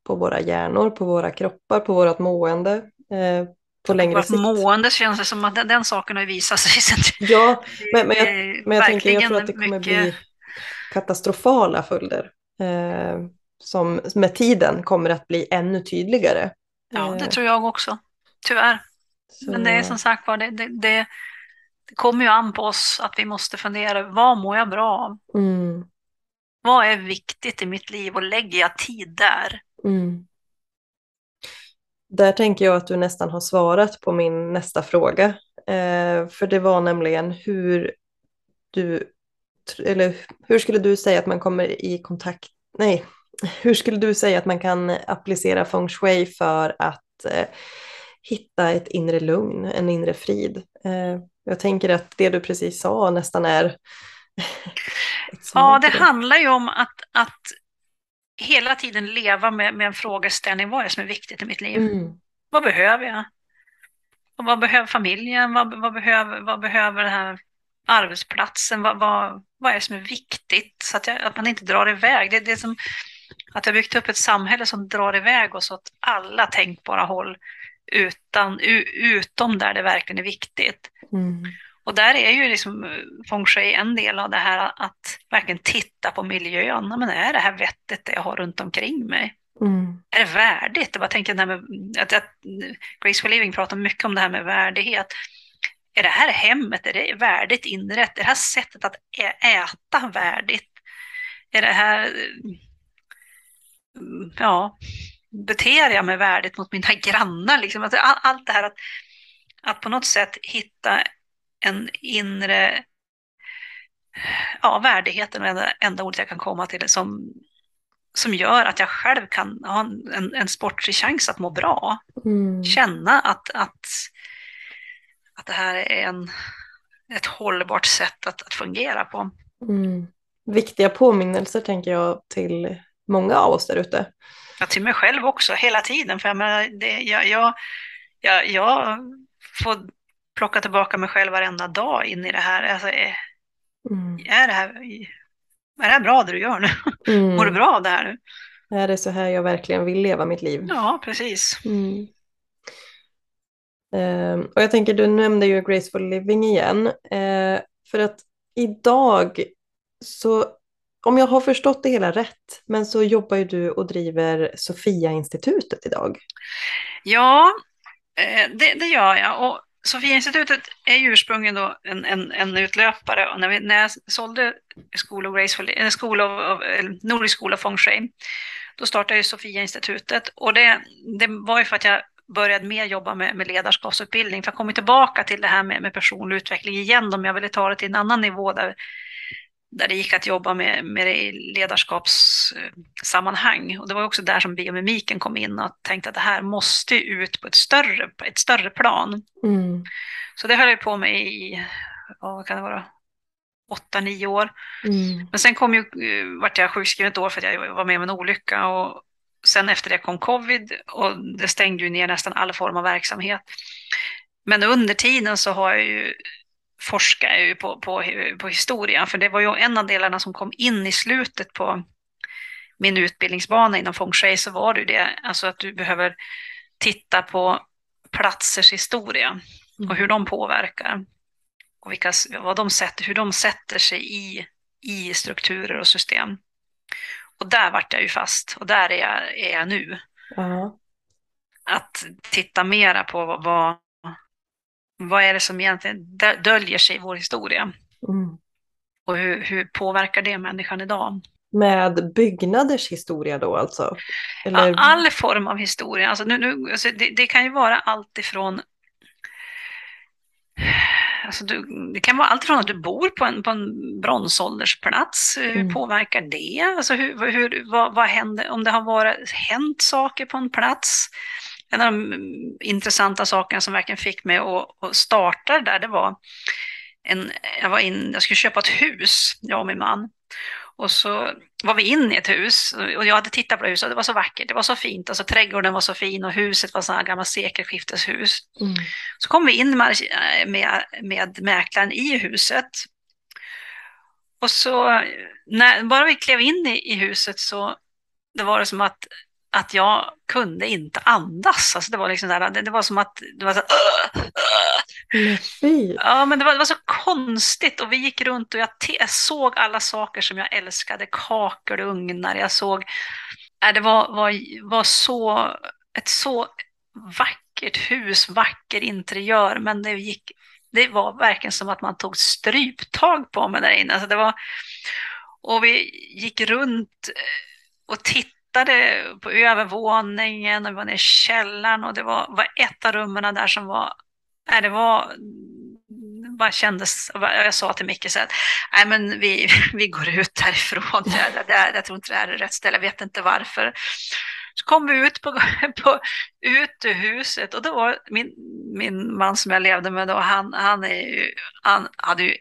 på våra hjärnor, på våra kroppar, på vårt mående eh, på längre Vårt sikt. mående känns det som att den, den saken har visat sig. Ja, men, men jag, men jag tänker, jag tror att det kommer mycket- bli katastrofala följder eh, som med tiden kommer att bli ännu tydligare. Ja, det Eh, tror jag också. Tyvärr. så- Men det är som sagt var, det, det, det, det kommer ju an på oss att vi måste fundera, vad mår jag bra av? Mm, Vad är viktigt i mitt liv och lägger jag tid där? mm. Där tänker jag att du nästan har svarat på min nästa fråga. Eh, för det var nämligen hur du, eller hur skulle du säga att man kommer i kontakt, nej, hur skulle du säga att man kan applicera feng shui för att eh, hitta ett inre lugn, en inre frid? Eh, jag tänker att det du precis sa nästan är Ja, det handlar ju om att, att hela tiden leva med, med en frågeställning. Vad är det som är viktigt i mitt liv? Mm, Vad behöver jag? Och vad behöver familjen? Vad, vad, behöver, vad behöver den här arbetsplatsen? Vad, vad, vad är det som är viktigt? Så att, jag, att man inte drar iväg. Det, det är som att jag byggt upp ett samhälle som drar iväg oss åt alla tänkbara håll utan, utom där det verkligen är viktigt. mm, Och där är ju liksom eh, feng shui en del av det här att verkligen titta på miljön. Men är det här vettigt det jag har runt omkring mig? mm, Är det värdigt? Jag bara tänker det här med, att, att Graceful Living pratar mycket om det här med värdighet. Är det här hemmet, är det värdigt inrätt? Är det här sättet att äta värdigt? Är det här, mm, ja, beter jag mig värdigt mot mina grannar? Liksom? Alltså, all- allt det här att, att på något sätt hitta en inre, ja, värdigheten är det enda ordet jag kan komma till som, som gör att jag själv kan ha en, en, sportslig chans att må bra. mm, Känna att, att, att det här är en, ett hållbart sätt att, att fungera på. mm. Viktiga påminnelser tänker jag till många av oss där ute. Ja, till mig själv också, hela tiden. För jag, menar, det, jag, jag, jag, jag får plocka tillbaka mig själv varenda dag in i det här. Alltså, är, Mm. är, det här är det här bra det du gör nu? Mår du Mm. bra av det här nu? Är det så här jag verkligen vill leva mitt liv? Ja, precis. Mm. Ehm, och jag tänker, du nämnde ju Graceful Living igen. Eh, för att idag Så om jag har förstått det hela rätt, men så jobbar ju du och driver Sofia-institutet idag. Ja, eh, det, det gör jag. Och Sofia-institutet är ju ursprungligen då en, en, en utlöpare. Och när, vi, när jag sålde School of Graceful, School of, eh, Nordisk School of Feng Shui, då startade jag Sofia-institutet. Och det, det var ju för att jag började mer jobba med, med ledarskapsutbildning. För jag kommer tillbaka till det här med, med personlig utveckling igen om jag ville ta det till en annan nivå där, där det gick att jobba med, med det i ledarskapssammanhang. Och det var också där som biomimiken kom in och tänkte att det här måste ut på ett större, ett större plan. Mm. Så det höll jag på med i, vad kan det vara, åtta, nio år. Mm. Men sen kom ju, vart jag sjukskriven ett år för att jag var med om en olycka och sen efter det kom covid och det stängde ju ner nästan all form av verksamhet. Men under tiden så har jag ju forskat ju på, på, på historia, för det var ju en av delarna som kom in i slutet på min utbildningsbana inom feng shui så var det ju det, alltså att du behöver titta på platsers historia och hur de påverkar och vilka, vad de sätter, hur de sätter sig i, i strukturer och system. Och där vart jag ju fast och där är jag, är jag nu. Uh-huh. Att titta mera på vad, vad, är det som egentligen döljer sig i vår historia. Mm. Och hur, hur påverkar det människan idag? Med byggnaders historia då alltså? Eller? Ja, all form av historia. Alltså nu, nu, alltså det, det, kan ju vara allt ifrån Alltså du, det kan vara allt från att du bor på en, på en bronsåldersplats, hur mm. påverkar det? Alltså hur, hur, vad, vad händer om det har varit, hänt saker på en plats? En av de intressanta sakerna som verkligen fick mig att, att starta där, det var en, jag, var in, jag skulle köpa ett hus, jag och min man. Och så var vi inne i ett hus och jag hade tittat på det huset och det var så vackert, det var så fint, alltså trädgården var så fin och huset var sådana gamla sekelskifteshus. Mm. Så kom vi in med, med, med mäklaren i huset. Och så när bara vi klev in i, i huset så det var det som att att jag kunde inte andas. Alltså det, var liksom där, det, det var som att det var så, uh, uh. Ja, men det var, det var så konstigt och vi gick runt och jag, jag såg alla saker som jag älskade, kakor och ugnar. Jag såg, äh, det var, var, var så, ett så vackert hus, vacker interiör, men det gick det var verkligen som att man tog stryptag på mig där inne. Alltså det var, och vi gick runt och tittade tittade på övervåningen och vi var nere i källaren och det var, var ett av rummen där som var, nej, det var bara kändes, jag sa till Micke så att nej, men vi, vi går ut därifrån, det, det, jag tror inte det här är rätt ställe, jag vet inte varför. Så kom vi ut på, på utehuset och då var min, min man som jag levde med då, han, han, är ju, han hade ju,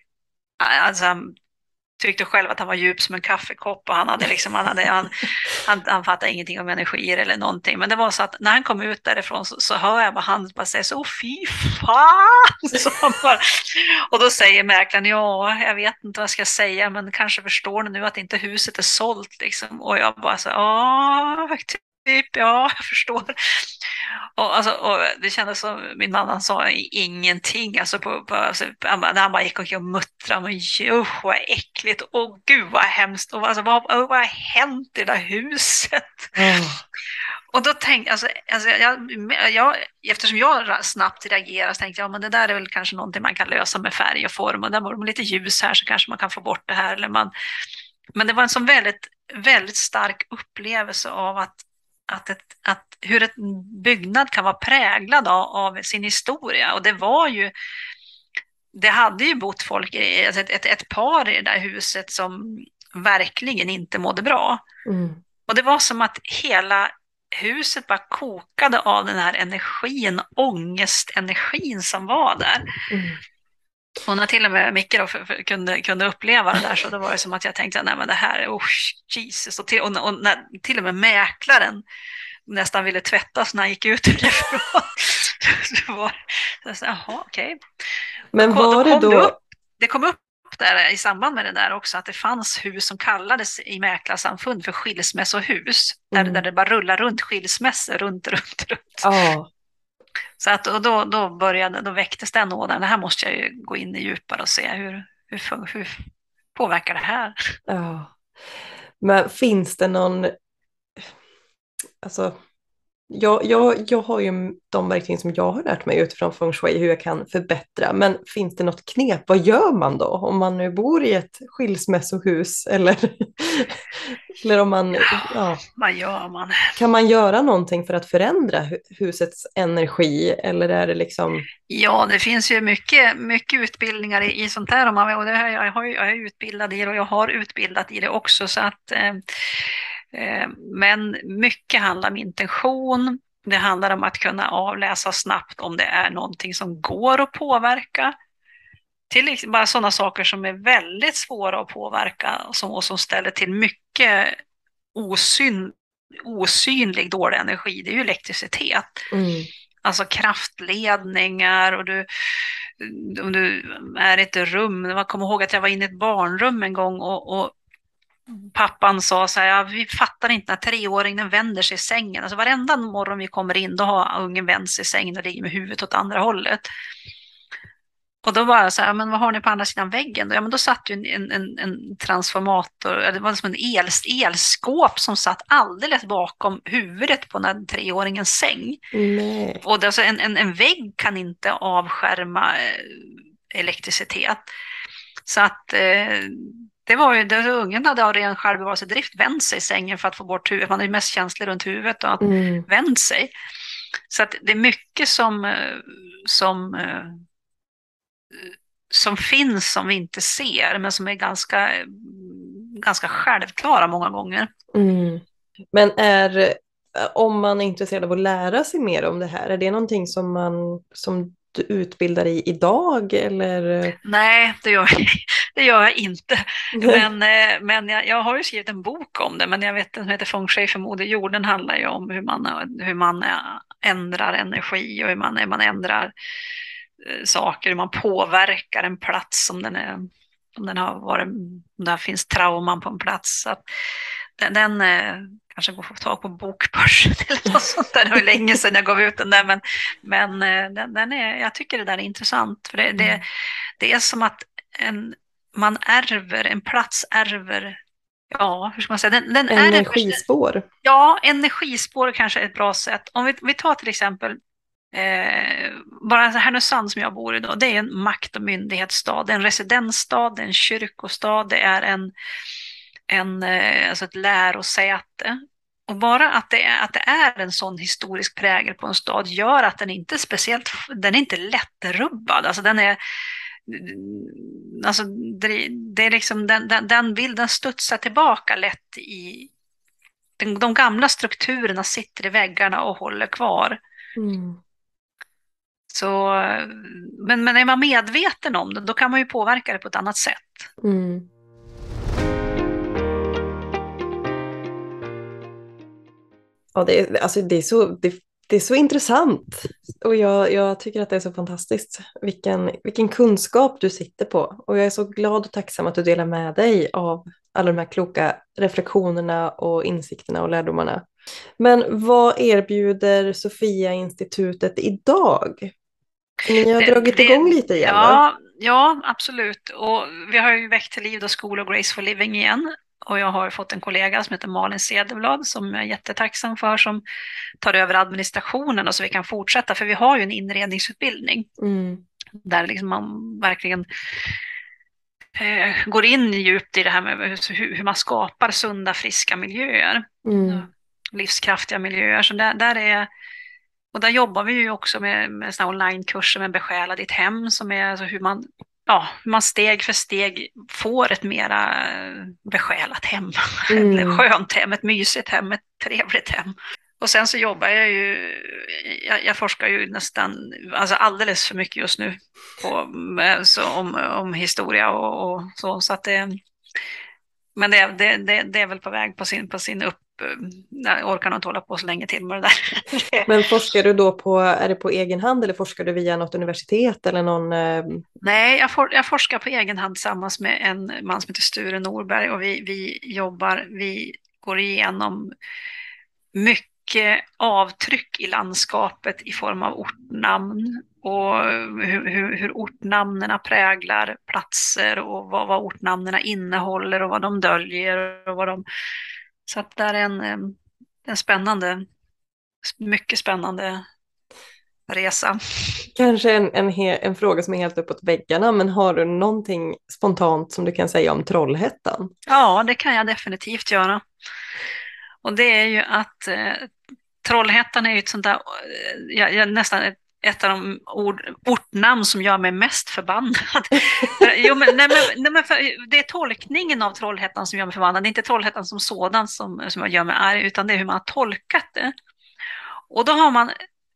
alltså han tyckte själv att han var djup som en kaffekopp och han, hade liksom, han, hade, han, han, han fattade ingenting om energier eller någonting. Men det var så att när han kom ut därifrån så, så hör jag bara han bara säger så, fy fan! Så bara, och då säger mäklaren, ja, jag vet inte vad jag ska säga, men kanske förstår ni nu att inte huset är sålt liksom. Och jag bara så, ja, typ, ja, jag förstår. Och, alltså, och det kändes som min man han sa ingenting. Alltså på, på, alltså, när han bara gick och muttrade. Men usch vad äckligt. Och gud vad hemskt. Och alltså, vad, vad har hänt i det där huset? Mm. Och då tänkte alltså, alltså jag, jag, eftersom jag snabbt reagerade så tänkte jag men det där är väl kanske någonting man kan lösa med färg och form. Och där det lite ljus här så kanske man kan få bort det här. Eller man, men det var en sån väldigt, väldigt stark upplevelse av att att, ett, att hur ett byggnad kan vara präglad av, av, sin historia. Och det var ju, det hade ju bott folk, i, alltså ett, ett, ett, par i det där huset som verkligen inte mådde bra. Mm. Och det var som att hela huset bara kokade av den här energin, ångestenergin som var där. Mm. Och när till och med Micke då för, för, kunde, kunde uppleva det där så då var det som att jag tänkte, nej men det här är, oh Jesus. Och till, och, och när, till och med mäklaren nästan ville tvättas när han gick ut därifrån. så var så, jaha, okej. Okay. Men var det då? Upp, det kom upp där i samband med det där också att det fanns hus som kallades i mäklarsamfund för skilsmässohus. Mm. Där, där det bara rullar runt skilsmässor runt, runt, runt. Oh. Så att, och då, då, började, då väcktes den ådran, det här måste jag ju gå in i djupare och se hur, hur, hur påverkar det här? Ja. Men finns det någon, alltså jag, jag, jag har ju de verktyg som jag har lärt mig utifrån feng shui hur jag kan förbättra. Men finns det något knep? Vad gör man då om man nu bor i ett skilsmässohus eller, eller om man... Ja, vad gör man? Kan man göra någonting för att förändra husets energi eller är det liksom... Ja, det finns ju mycket, mycket utbildningar i, i sånt här. Och, det här, jag, har, jag är utbildad i det och jag har utbildat i det också. Så att Eh, men mycket handlar om intention. Det handlar om att kunna avläsa snabbt om det är någonting som går att påverka. Till bara sådana saker som är väldigt svåra att påverka och som, och som ställer till mycket osyn, osynlig dålig energi. Det är ju elektricitet. Mm. Alltså kraftledningar och du, om du är i ett rum. Jag kommer ihåg att jag var inne i ett barnrum en gång och, och pappan sa så här, ja, vi fattar inte när treåringen vänder sig i sängen. Alltså varenda morgon vi kommer in, då har ungen vänt sig i sängen och ligger med huvudet åt andra hållet. Och då var jag så här, men vad har ni på andra sidan väggen? Ja, men då satt ju en, en, en transformator, det var som en el, elskåp som satt alldeles bakom huvudet på den treåringens säng. Nej. Och det, alltså en, en, en vägg kan inte avskärma eh, elektricitet. Så att eh, det var ju, det, ungen hade av ren självbevarelsedrift vänt sig i sängen för att få bort huvudet. Man är mest känslig runt huvudet och att mm. vänt sig. Så att det är mycket som, eh, som, eh, som finns som vi inte ser, men som är ganska, ganska självklara många gånger. Mm. Men är, om man är intresserad av att lära sig mer om det här, är det någonting som, man, som du utbildar i idag? Eller? Nej, det gör, det gör jag inte. Men, eh, men jag, jag, har ju skrivit en bok om det, men jag vet den som heter Feng Shui för Moder Jord. Den handlar ju om hur man, hur man ändrar energi och hur man, hur man ändrar eh, saker, hur man påverkar en plats om den, är, om den har varit, om det finns trauman på en plats. Så den, den eh, kanske går att få tag på bokbörsen eller något sånt där. Det var länge sedan jag gav ut den där, men, men den, den är, jag tycker det där är intressant. För det, det, mm. det är som att en, man ärver, en plats ärver, ja, hur ska man säga? Den, den energispår. Ärver, ja, energispår kanske är ett bra sätt. Om vi, vi tar till exempel Eh, bara Härnösand som jag bor i då, det är en makt och myndighetsstad, det är en residensstad, det är en kyrkostad, det är en, en, eh, alltså ett lärosäte. Och bara att det, är, att det är en sån historisk prägel på en stad gör att den inte är speciellt, den är inte lättrubbad. Alltså den är, alltså det, det är liksom den, den, den bilden studsar tillbaka lätt i den, de gamla strukturerna sitter i väggarna och håller kvar. Mm. Så, men, men är man medveten om det, då kan man ju påverka det på ett annat sätt. Mm. Ja, det är, alltså det, är så, det, det är så intressant och jag, jag, tycker att det är så fantastiskt vilken, vilken kunskap du sitter på. Och jag är så glad och tacksam att du delar med dig av alla de här kloka reflektionerna och insikterna och lärdomarna. Men vad erbjuder Sofia-institutet idag? Ni har det, dragit det, igång lite igen ja, ja, absolut. Och vi har ju väckt till liv då School of Graceful Living igen och jag har fått en kollega som heter Malin Cederblad som jag är jättetacksam för som tar över administrationen och så vi kan fortsätta för vi har ju en inredningsutbildning mm. där liksom man verkligen eh, går in djupt i det här med hur, hur man skapar sunda friska miljöer. Mm. Livskraftiga miljöer. Så där, där är och där jobbar vi ju också med, med onlinekurser med Besjäla ditt hem som är alltså hur man ja, man steg för steg får ett mera besjälat hem. Mm. Ett skönt hem, ett mysigt hem, ett trevligt hem. Och sen så jobbar jag ju, jag, jag forskar ju nästan, alltså alldeles för mycket just nu på, så, om, om historia och, och så. så att det, men det, det, det, det, är väl på väg på sin, på sin upp, jag orkar nog inte hålla på så länge till med det där. Men forskar du då på, är det på egen hand eller forskar du via något universitet eller någon? Eh... Nej, jag, for, jag, forskar på egen hand tillsammans med en man som heter Sture Norberg och vi, vi jobbar, vi går igenom mycket mycket avtryck i landskapet i form av ortnamn och hur, hur, hur ortnamnen präglar platser och vad, vad ortnamnen innehåller och vad de döljer. Och vad de... Så att det är en, en spännande, mycket spännande resa. Kanske en, en, en fråga som är helt uppåt väggarna, men har du någonting spontant som du kan säga om Trollhättan? Ja, det kan jag definitivt göra. Och det är ju att eh, Trollhättan är ju ett sånt där, eh, jag, nästan ett, ett av de ord, ortnamn som gör mig mest förbannad. jo, men, nej, men, nej, men för, det är tolkningen av Trollhättan som gör mig förbannad. Det är inte Trollhättan som sådan som, som gör mig arg, utan det är hur man har tolkat det. Och då har man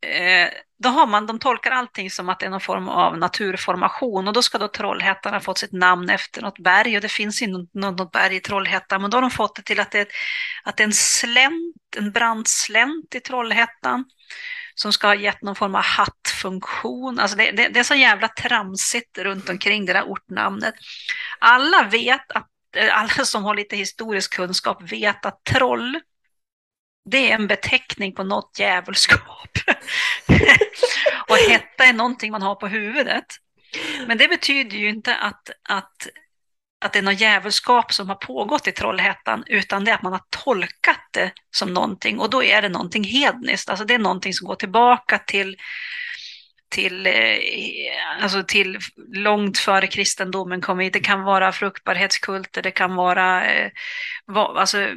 eh, då har man, de tolkar allting som att det är någon form av naturformation och då ska då Trollhättan ha fått sitt namn efter något berg och det finns ju något, något berg i Trollhättan men då har de fått det till att det, är, att det är en slänt, en brant slänt i Trollhättan som ska ha gett någon form av hattfunktion. Alltså det, det, det är så jävla tramsigt runt omkring det där ortnamnet. Alla vet att eh, alla som har lite historisk kunskap vet att troll det är en beteckning på något djävulskap. och hetta är någonting man har på huvudet. Men det betyder ju inte att, att, att det är något djävulskap som har pågått i Trollhättan, utan det är att man har tolkat det som någonting och då är det någonting hedniskt. Alltså det är någonting som går tillbaka till till, eh, alltså till långt före kristendomen kom hit. Det kan vara fruktbarhetskulter, det kan vara eh, alltså,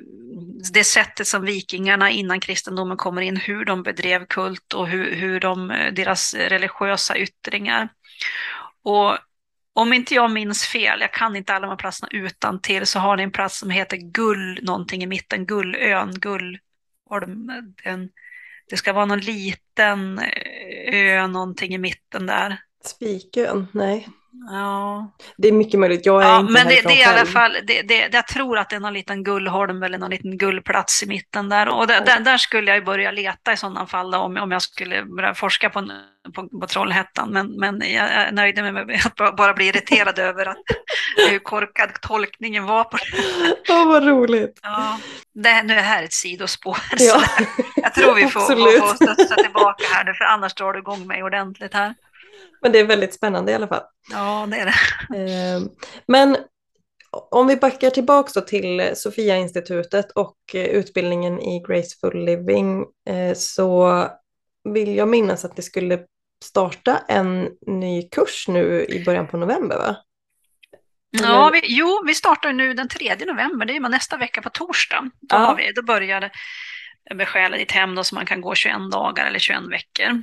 det sättet som vikingarna innan kristendomen kommer in, hur de bedrev kult och hur, hur de, eh, deras religiösa yttringar. Och om inte jag minns fel, jag kan inte alla de här platserna utan till så har ni en plats som heter Gull, någonting i mitten, Gullön, Gull, de, den, det ska vara någon liten eh, ö någonting i mitten där. Spikön? Nej. Ja. Det är mycket möjligt, jag är ja, inte Men det, det är i alla fall, det, det, jag tror att det är någon liten gullholm eller någon liten gullplats i mitten där. Och där, där, där skulle jag börja leta i sådana fall då, om, om jag skulle börja forska på, på, på Trollhättan. Men, men jag är nöjd med att bara bli irriterad över att, hur korkad tolkningen var på det. Åh, oh, vad roligt. Ja, det, nu är det här ett sidospår. Ja. jag tror vi får, får, får studsa tillbaka här nu, för annars drar du igång mig ordentligt här. Men det är väldigt spännande i alla fall. Ja, det är det. Eh, Men om vi backar tillbaka till Sofia-institutet och eh, utbildningen i Graceful Living eh, så vill jag minnas att det skulle starta en ny kurs nu i början på november va? Ja, vi, jo, vi startar nu den 3 november, det är nästa vecka på torsdag. Då, Ja. vi, då börjar besjäla ditt hem då, så man kan gå 21 dagar eller 21 veckor.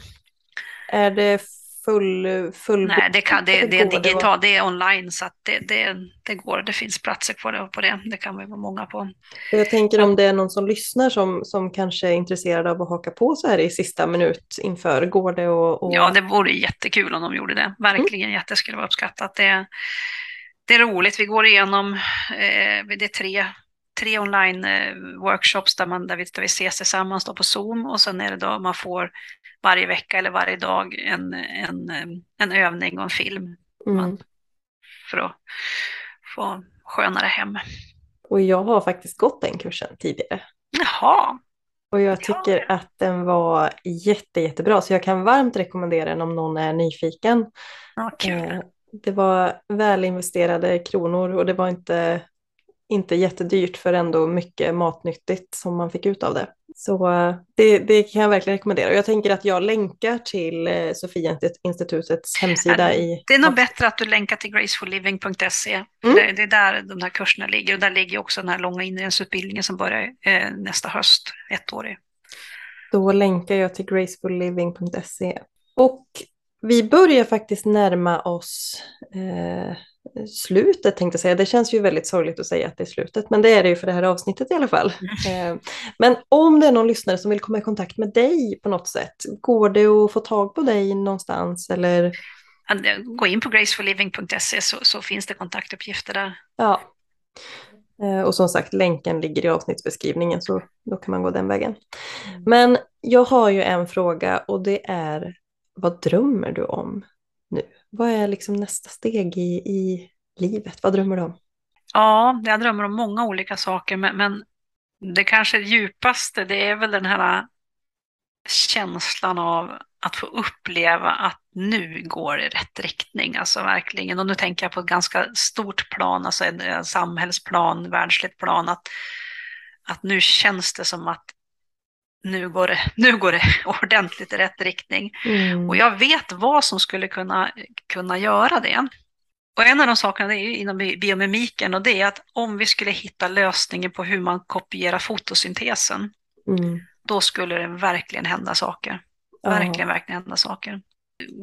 Är det full, full Nej, det, kan, det, det är digitalt, det är online så att det, det, det går, det finns platser på det, på det. Det kan vi vara många på. Jag tänker om det är någon som lyssnar som, som kanske är intresserad av att haka på så här i sista minut inför, går det och, och... Ja, det vore jättekul om de gjorde det. Verkligen jätte, det skulle vara uppskattat. Det, det är roligt, vi går igenom, eh, det är tre, tre online eh, där, man, där, vi, där vi ses tillsammans då på Zoom och sen är det då man får varje vecka eller varje dag en, en, eh, en övning och en film Mm. för att få skönare hem. Och jag har faktiskt gått den kursen tidigare. Jaha, Och jag tycker att den var jätte, jättebra, så jag kan varmt rekommendera den om någon är nyfiken. ja, kul. Eh, Det var väl investerade kronor och det var inte, inte jättedyrt för ändå mycket matnyttigt som man fick ut av det. Så eh, det, det kan jag verkligen rekommendera. Och jag tänker att jag länkar till eh, Sofia institutets hemsida i... Det är nog bättre att du länkar till gracefulliving.se. Mm. Det, det är där de här kurserna ligger och där ligger också den här långa inredningsutbildningen som börjar eh, nästa höst, ettårig. Då länkar jag till gracefulliving.se. Och vi börjar faktiskt närma oss eh, slutet tänkte jag säga. Det känns ju väldigt sorgligt att säga att det är slutet, men det är det ju för det här avsnittet i alla fall. Eh, men om det är någon lyssnare som vill komma i kontakt med dig på något sätt, går det att få tag på dig någonstans eller? Gå in på gracefulliving.se så, så finns det kontaktuppgifter där. Ja. Eh, Och som sagt, länken ligger i avsnittsbeskrivningen så då kan man gå den vägen. Men jag har ju en fråga och det är vad drömmer du om? Vad är liksom nästa steg i, i livet? Vad drömmer du om? Ja, jag drömmer om många olika saker, men, men det kanske djupaste, det är väl den här känslan av att få uppleva att nu går det i rätt riktning, alltså verkligen. Och nu tänker jag på ett ganska stort plan, alltså en samhällsplan, världsligt plan, att, att nu känns det som att nu går det, nu går det ordentligt i rätt riktning. Mm. Och jag vet vad som skulle kunna, kunna göra det. Och en av de sakerna är ju inom biomimiken och det är att om vi skulle hitta lösningen på hur man kopierar fotosyntesen, mm. då skulle det verkligen hända saker. Verkligen, verkligen hända saker.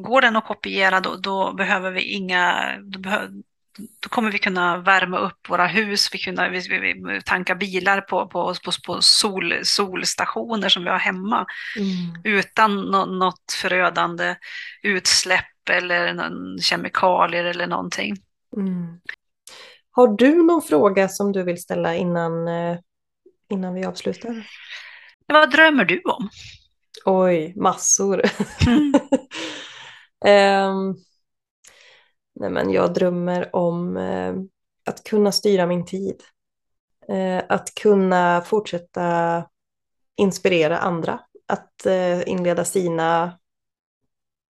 Går den att kopiera då, då behöver vi inga, då, behöver, då, kommer vi kunna värma upp våra hus, vi kunna vi, vi, tanka bilar på, på, på, på sol, solstationer som vi har hemma mm. utan no, något förödande utsläpp eller någon kemikalier eller någonting. Mm. Har du någon fråga som du vill ställa innan, eh, innan vi avslutar? Vad drömmer du om? Oj, massor. Mm. um, nej men jag drömmer om uh, att kunna styra min tid. Uh, att kunna fortsätta inspirera andra. Att uh, inleda sina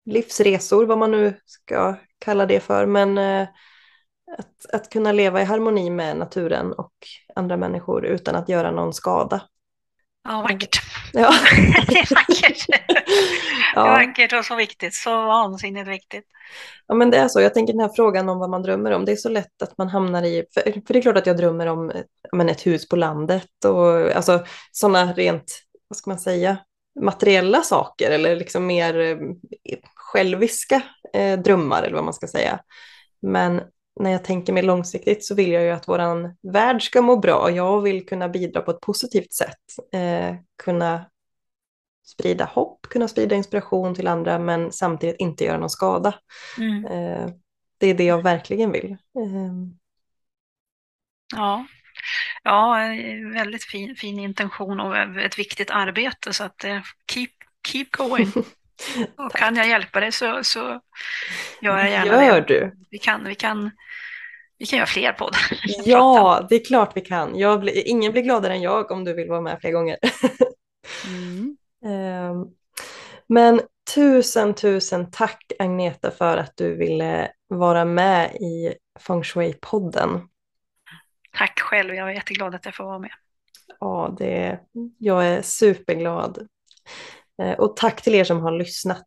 livsresor, vad man nu ska kalla det för. Men att, att kunna leva i harmoni med naturen och andra människor utan att göra någon skada. Ja, vackert. Ja. det är vackert. Ja. Det är vackert och så viktigt, så vansinnigt viktigt. Ja, men det är så. Jag tänker den här frågan om vad man drömmer om, det är så lätt att man hamnar i, för, för det är klart att jag drömmer om men, ett hus på landet och alltså sådana rent, vad ska man säga, materiella saker eller liksom mer eh, själviska eh, drömmar eller vad man ska säga. Men när jag tänker mer långsiktigt så vill jag ju att våran värld ska må bra. Jag vill kunna bidra på ett positivt sätt. Eh, kunna sprida hopp, kunna sprida inspiration till andra men samtidigt inte göra någon skada. Mm. Eh, det är det jag verkligen vill. Eh. Ja. ja, väldigt fin, fin intention och ett viktigt arbete så att eh, keep, keep going. Och kan jag hjälpa dig så, så gör jag gärna Gör det. du? Vi kan, vi, kan, vi kan göra fler poddar. Ja, det är klart vi kan. Blir, ingen blir gladare än jag om du vill vara med fler gånger. Mm. Ehm, men tusen, tusen tack Agneta för att du ville vara med i Feng Shui-podden. Tack själv, jag är jätteglad att jag får vara med. Ja, det, jag är superglad. Eh, och tack till er som har lyssnat.